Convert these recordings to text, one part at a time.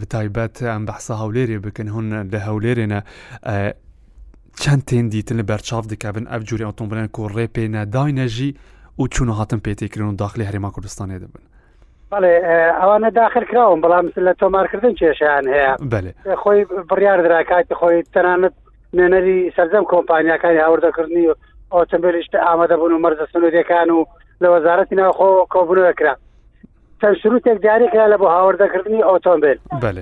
بە تایبەت ئەم بەحسا هەولێرێ بکەن هەن لە هەولێرێنە چەند تێن دیتن لە بەرچاو دکبن ئەب جووری ئۆتۆمبیلەن کۆ ڕێ پێ نەداینەژی و چون هاتن پێتێکردن و داخلی هەرێما کوردستانێ دەبن بەڵێ ئەوانە داخل کراون بەڵام لە تۆمارکردن کێشیان هەیە بەێ خۆی بڕیار درا کاتی خۆی تەنانەت نوێنەری سەررجەم کۆمپانیەکانی هاوردەکردنی و ئۆتمبیلیشت ئامادەبوون و مەرزە سنوورەکان و لە وەزارەتی ناوخۆ کۆبنەکرا چەند شروتێک دیاری کرا لە بۆ هاوردەکردنی ئۆتۆمبیل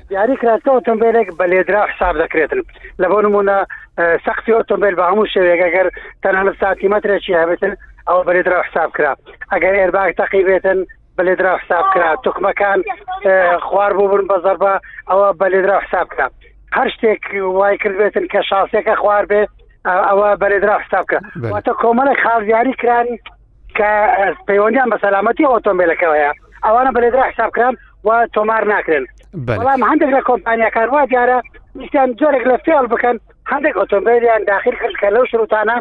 دیاری کرا کە ئۆتۆمبیلێک بە لێدرا حساب دەکرێتن لە بۆ نمونە سەقفی ئۆتۆمبیل بە هەموو شوێک ئەگەر تەنانە ساتیمەترێکی هەبێتن ئەو بە لێدرا حساب کرا ئەگەر ئێرباگ تەقی بێتن بە لێدرا حساب کرا توکمەکان خوار بوو بن بە زەربە ئەوە بە لێدرا حساب کرا هەر شتێک وای کرد بێتن کە شاسەکە خوار بێت ئەوە بە لێدرا حساب کرا واتە کۆمەڵە خاڵ دیاری کرانی کە پەیوەندیان بە سەلامەتی ئۆتۆمبیلەکەەوەە ئەوانە بە لێدرا حسابکران و تۆمار ناکرێن بەڵام هەندێک لە کۆمپانیەکان وا دیارە ویستیان جۆرێک لە فێڵ بکەن هەندێک ئۆتۆمبیلیان داخل کرد کە لەو شروتانە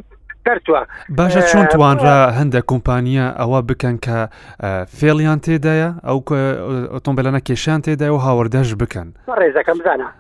دەرتوە باشە چۆن توانرا هەندە کۆمپانیا ئەوە بکەن کە فێڵیان تێدایە ئەو ئۆتۆمبیلانە کێشان تێدای و هاوردەش بکەن ڕێزەکەم بزانە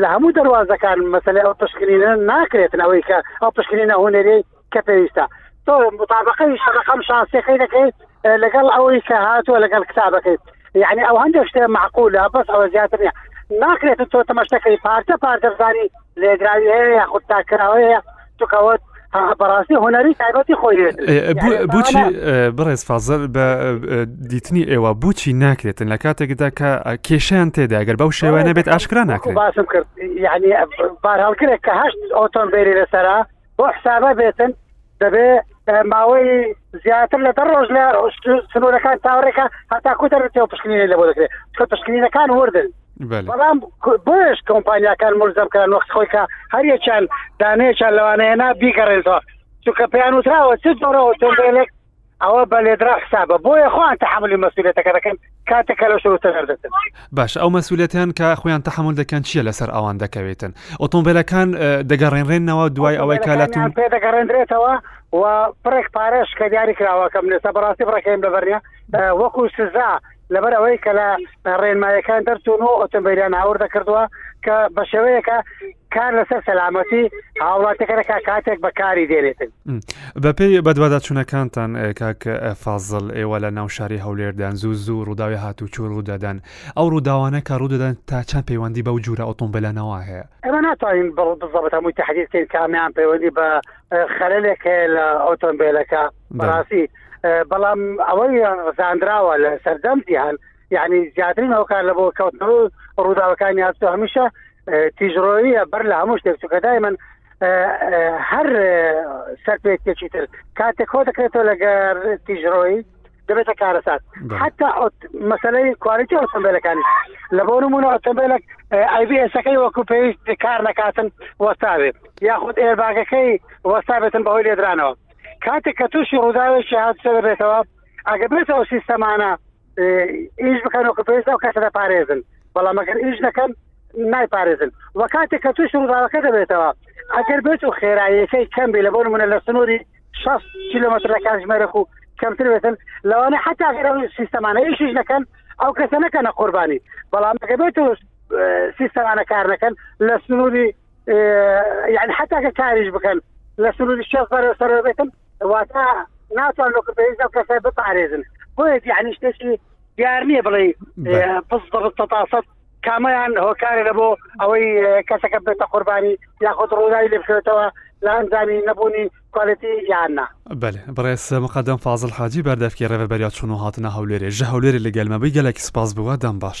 لە هەموو دەواازەکان مەسلەی ئەو پشکنینە ناکرێتن ئەوەی کە ئەو پشکنینە هوەرەی کە پێویستە تۆ مطابقی شەڕەقەم شانسەکەی دەکەی لەگەڵ ئەوەی کە هاتووە لەگەڵ کتابەکەی یعنی ئەو هەندێک شتێ معقولە بەس ئەوە زیاتر نیە ناکرێت تۆ تەمەشتەکەی پارتە پارتەزانی لێدراوی هەیە یاخود تاکراوەیە تکەوت بەڕاستی هۆنەری تایبەتی خۆی بچی بڕێز فازل بە دیتنی ئێوە بچی ناکرێتن لە کاتێکدا کە کێشیان تێدا گەر بەو شێوانە بێت ئاشکرا ناکرێت باسم کرد یعنی بارهاڵکرێک کە هەشت ئۆتۆمبیلی لەسرا بۆ حسابە بێتن دەبێ ماوەی زیاتر لە دە ڕۆژ لە سنوورەکان تاوەڕێکە هەتاکو دەرەوە پشکنینی لە بۆ دەکرێت کە پشکنینەکان وردن بەڵام بۆش کۆمپانیاکان ملزم کران وەخت خۆی کە هەریەکیان دانەیەکیان لەوانەیەنا بیگەڕێنەوە چونکە پێیان وتراوە چ جۆرە ئۆتۆمبیلێک ئەوە بە لێدرا حسابە بۆیە خۆیان تحملی مەسولێتەکە دەکەن کاتێک کە لە شروتە دەردەکەن باش ئەو مەسولەتیان کە خۆیان تحمل دەکەن چیە لەسەر ئەوان دەکەوێتن ئۆتۆمبیلەکان دەگەڕێنرێنەوە دوای ئەوەی کالاتون پێ دەگەڕێنرێتەوە و پرێک پارێش کە دیاری کراوە کەم لێستا بەڕاستی بڕەکەیم لەبەرە وەکو سزا لەبەر ئەوەی کە لە ڕێنمایەکان دەرچوون و ئۆتۆمبیلیان هاوردە کردووە کە بە شێوەیەەکە کار لەسەر سەلامەتی هاوڵاتەکەەکە کاتێک بەکاری دێنێتن بەپی بەدواداچوونەکانتان کاک فازل ئێوە لە ناو شاری هەولێردان زوو زوو ڕووداوی هات و چور ڕوودادەن ئەو ڕووداوانە کە ڕوودەدەن تا چەند پەیوەندی بەو جوورە ئۆتۆمبیلانەوە هەیە ئەمە ناتوانین بزەبت هەمووی تحدیدکەین کامیان پەیوەندی بە خەلێک هەیە لە ئۆتۆمبیلەکە بەڕاستی بەڵام ئەوەی زانراوە لە سەردەم جیهان یعنی زیاترین ئەو کار لە بۆ کەوتنەوە ڕووداوەکانی هاتو هەمیشە تیژڕۆیە بەر لە هەموو شتێک چکەدای من هەر سەرپێکێکی تر کاتێک خۆ دەکرێتەوە لەگەر تیژڕۆی دەبێتە کارەسات حتا مەسلەی کوالتی ئۆتۆمبیلەکانی لە بۆ نمونە ئۆتۆمبیلێک ئایبسەکەی وەکو پێویست کار نەکاتن وەستاوێت یاخود ئێرباگەکەی وەستاێتن بەهۆی لێدرانەوە کاتێک کە تووشی ڕووداوێکی هاتسە دەبێتەوە ئەگە بێتەوە سیستەمانە ئیش بکەن و پێست ئەو کەسە دەپارێزن بەڵام ئەگەر ئیش دەکەن نایپارێزن و کاتێک کە تووشی ڕووداوەکە دەبێتەوە ئەگەر بێت و خێراییەکەی کەمبی لە بۆ منە لە سنووری 6 کیلومتر لە کاتژمێرەخ و کەمتر بێتن لەوانە حتا گەرە سیستەمانە ئیشش نەکەن ئەو کەسە نەکەنە قوربانی بەڵام دەبێت و سیستەمانە کار نەکەن لە سنووری یعنی حتاکە کاریش بکەن لە سنووری شێخ بەرەوە سەرەوە بێتن واتە ناتوان لۆکە بە هیچ کەسە بپارێزن بۆیەت یعنی شتێکی دیار نییە بڵێ پس تاسەت کامیان هۆکارە لە بۆ ئەوەی کەسەکە بێتە قوربانی یاخود ڕووداوی لێ بکەوێتەوە لە ئەنجامی نەبوونی کوالێتی یان نا. بەلێ بەڕێز مقەدەم فازڵ حاجی بەردەفکی ڕێبەریا چون و هاتنە هەولێرێ ژە هەولێرێ لە گەلمەبی گەلێکی سپاس بووە دەم باش.